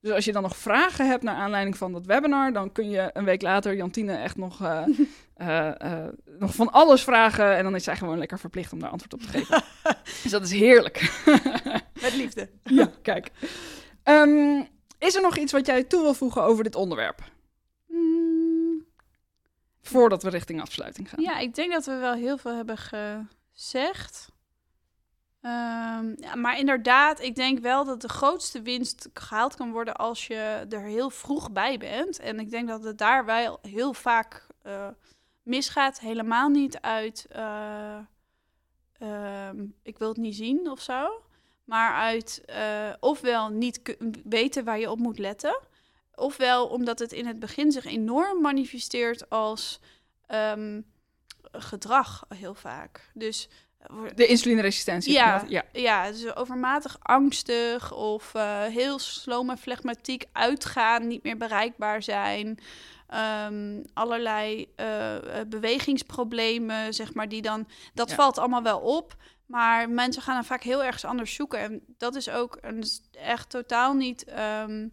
Dus als je dan nog vragen hebt naar aanleiding van dat webinar, dan kun je een week later Jantine echt nog, eh, [laughs] eh, eh, nog van alles vragen. En dan is zij gewoon lekker verplicht om daar antwoord op te geven. [laughs] dus dat is heerlijk. [laughs] Met liefde. [laughs] ja, kijk. Ehm, is er nog iets wat jij toe wil voegen over dit onderwerp? Mm, Voordat we richting afsluiting gaan. ja, ik denk dat we wel heel veel hebben gezegd. Ehm, ja, maar inderdaad, ik denk wel dat de grootste winst gehaald kan worden als je er heel vroeg bij bent. En ik denk dat het daar wel heel vaak eh, misgaat. Helemaal niet uit, eh, ehm, ik wil het niet zien of zo. Maar uit eh, ofwel niet weten waar je op moet letten. Ofwel omdat het in het begin zich enorm manifesteert als ehm, gedrag heel vaak. Dus eh, De insulineresistentie. Ja. ja. ja, dus overmatig angstig of heel sloom en flegmatiek uitgaan, niet meer bereikbaar zijn. Ehm, allerlei eh, eh, bewegingsproblemen, zeg maar, die dan... Dat Ja. valt allemaal wel op, maar mensen gaan dan vaak heel ergens anders zoeken. En dat is ook een, echt totaal niet ehm,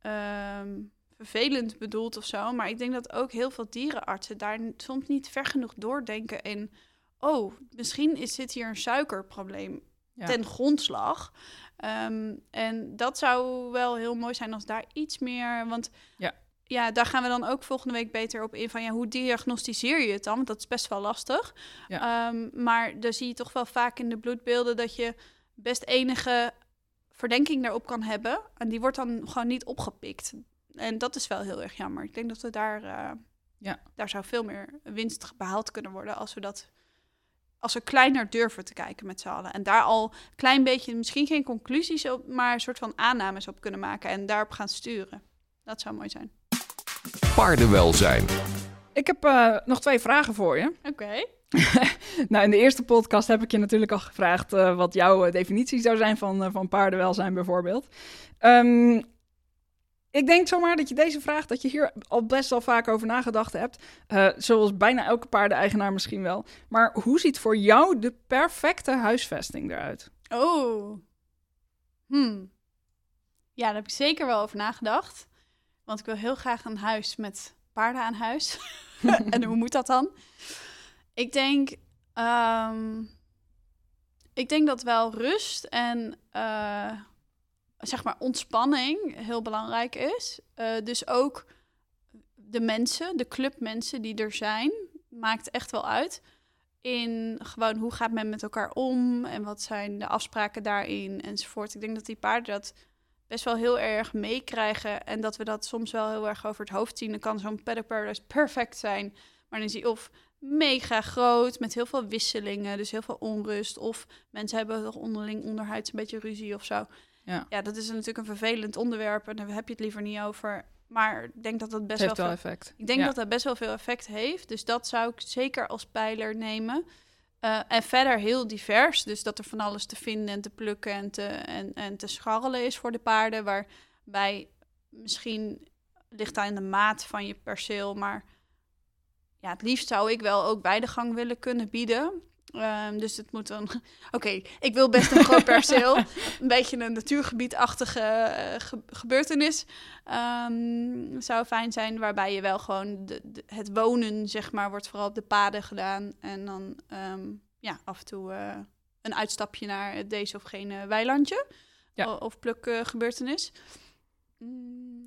ehm, vervelend bedoeld of zo. Maar ik denk dat ook heel veel dierenartsen daar soms niet ver genoeg doordenken in... Oh, misschien is, zit hier een suikerprobleem Ja. ten grondslag. En dat zou wel heel mooi zijn als daar iets meer... Want Ja. Ja, daar gaan we dan ook volgende week beter op in. Van ja, hoe diagnosticeer je het dan? Want dat is best wel lastig. Ehm, maar daar zie je toch wel vaak in de bloedbeelden dat je best enige verdenking daarop kan hebben. En die wordt dan gewoon niet opgepikt. En dat is wel heel erg jammer. Ik denk dat we daar, eh, Ja. daar zou veel meer winst behaald kunnen worden als we dat als we kleiner durven te kijken met z'n allen. En daar al een klein beetje, misschien geen conclusies op, maar een soort van aannames op kunnen maken en daarop gaan sturen. Dat zou mooi zijn. Paardenwelzijn. Ik heb eh, nog twee vragen voor je. Oké. [laughs] Nou, in de eerste podcast heb ik je natuurlijk al gevraagd eh, wat jouw eh, definitie zou zijn van, eh, van paardenwelzijn bijvoorbeeld. Ehm, ik denk zomaar dat je deze vraag, dat je hier al best wel vaak over nagedacht hebt. Eh, zoals bijna elke paardeneigenaar misschien wel. Maar hoe ziet voor jou de perfecte huisvesting eruit? Oh. Hmm. Ja, daar heb ik zeker wel over nagedacht. Want ik wil heel graag een huis met paarden aan huis. [laughs] [laughs] en hoe moet dat dan? Ik denk, ehm, ik denk dat wel rust en eh, zeg maar ontspanning heel belangrijk is. Eh, dus ook de mensen, de clubmensen die er zijn, maakt echt wel uit. in gewoon hoe gaat men met elkaar om en wat zijn de afspraken daarin enzovoort. Ik denk dat die paarden dat best wel heel erg meekrijgen en dat we dat soms wel heel erg over het hoofd zien. Dan kan zo'n paddock paradise perfect zijn, maar dan is hij of mega groot met heel veel wisselingen, dus heel veel onrust, of mensen hebben toch onderling onderhuids een beetje ruzie of zo. Ja. ja, dat is natuurlijk een vervelend onderwerp en daar heb je het liever niet over. Maar ik denk dat dat best wel wel veel effect. ik denk Ja. dat dat best wel veel effect heeft. Dus dat zou ik zeker als pijler nemen. Eh, en verder heel divers. Dus dat er van alles te vinden en te plukken en te, en, en te scharrelen is voor de paarden. Waarbij misschien ligt aan de maat van je perceel. Maar ja, het liefst zou ik wel ook weidegang willen kunnen bieden. Ehm, dus het moet dan. [laughs] Oké, ik wil best een groot perceel. [laughs] een beetje een natuurgebiedachtige eh, ge- gebeurtenis. Ehm, zou fijn zijn, waarbij je wel gewoon de, de- het wonen, zeg maar, wordt vooral op de paden gedaan. En dan ehm, ja, af en toe eh, een uitstapje naar deze of gene weilandje. Ja. Of plukgebeurtenis. Mm,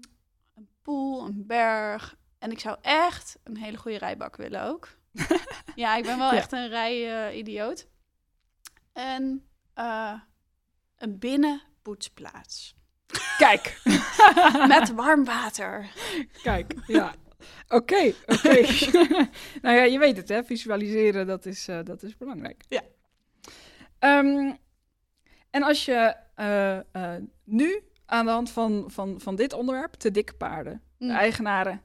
een poel, een berg. En ik zou echt een hele goede rijbak willen ook. [laughs] ja, ik ben wel Ja. echt een rij-idioot. en eh, een binnenpoetsplaats. Kijk, [laughs] Met warm water. kijk, ja. Oké, oké. [laughs] nou ja, je weet het, hè? Visualiseren, dat is, eh, dat is belangrijk. Ja. Ehm, en als je eh, eh, nu aan de hand van, van, van dit onderwerp, te dikke paarden, de Mm. eigenaren,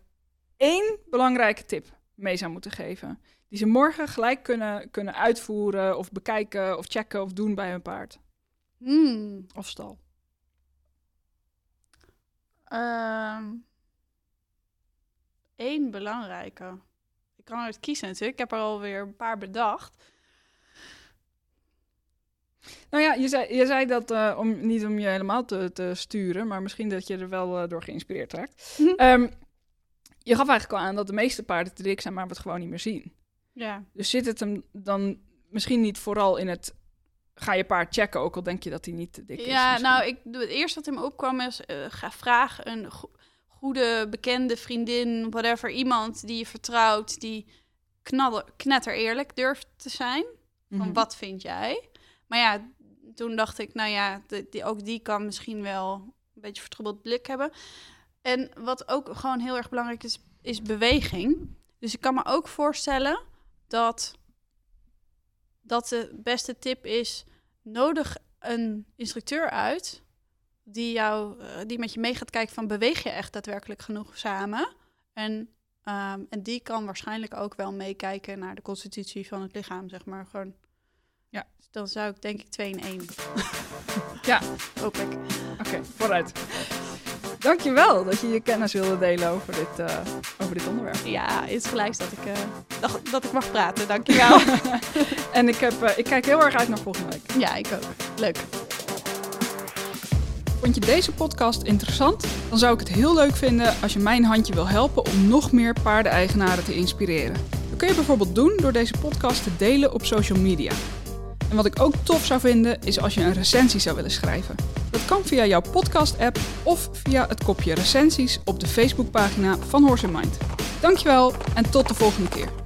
één belangrijke tip mee zou moeten geven, die ze morgen gelijk kunnen, kunnen uitvoeren of bekijken of checken of doen bij hun paard Hmm. of stal. Eén Ehm, belangrijke. Ik kan uit kiezen natuurlijk. Ik heb er alweer een paar bedacht. Nou ja, je zei, je zei dat eh, om, niet om je helemaal te, te sturen, maar misschien dat je er wel eh, door geïnspireerd raakt. Mhm. Ehm, je gaf eigenlijk al aan dat de meeste paarden te dik zijn, maar we het gewoon niet meer zien. Ja. Dus zit het hem dan misschien niet vooral in het... Ga je paard checken, ook al denk je dat hij niet te dik is. Ja, misschien. nou, ik, het eerste wat in me opkwam is... eh, ga vraag een go- goede, bekende vriendin, whatever, iemand die je vertrouwt... die knadder, knetter eerlijk durft te zijn. Van Mhm. wat vind jij? Maar ja, toen dacht ik, nou ja, de- die, ook die kan misschien wel een beetje vertroebeld blik hebben. En wat ook gewoon heel erg belangrijk is, is beweging. Dus ik kan me ook voorstellen dat, dat de beste tip is, nodig een instructeur uit die, jou, eh, die met je mee gaat kijken van beweeg je echt daadwerkelijk genoeg samen? En, ehm, en die kan waarschijnlijk ook wel meekijken naar de constitutie van het lichaam, zeg maar. Gewoon. Ja. Dus dan zou ik denk ik 2 in 1. Ja. [laughs] Hoop ik. Oké, vooruit. Dankjewel dat je je kennis wilde delen over dit, eh, over dit onderwerp. Ja, het is gelijk dat ik, eh, dacht, dat ik mag praten. Dankjewel. [laughs] En ik, heb, eh, ik kijk heel erg uit naar volgende week. ja, ik ook. Leuk. Vond je deze podcast interessant? Dan zou ik het heel leuk vinden als je mijn handje wil helpen om nog meer paardeneigenaren te inspireren. Dat kun je bijvoorbeeld doen door deze podcast te delen op social media. En wat ik ook tof zou vinden is als je een recensie zou willen schrijven. Dat kan via jouw podcast-app of via het kopje recensies op de Facebookpagina van Horse in Mind. Dankjewel en tot de volgende keer.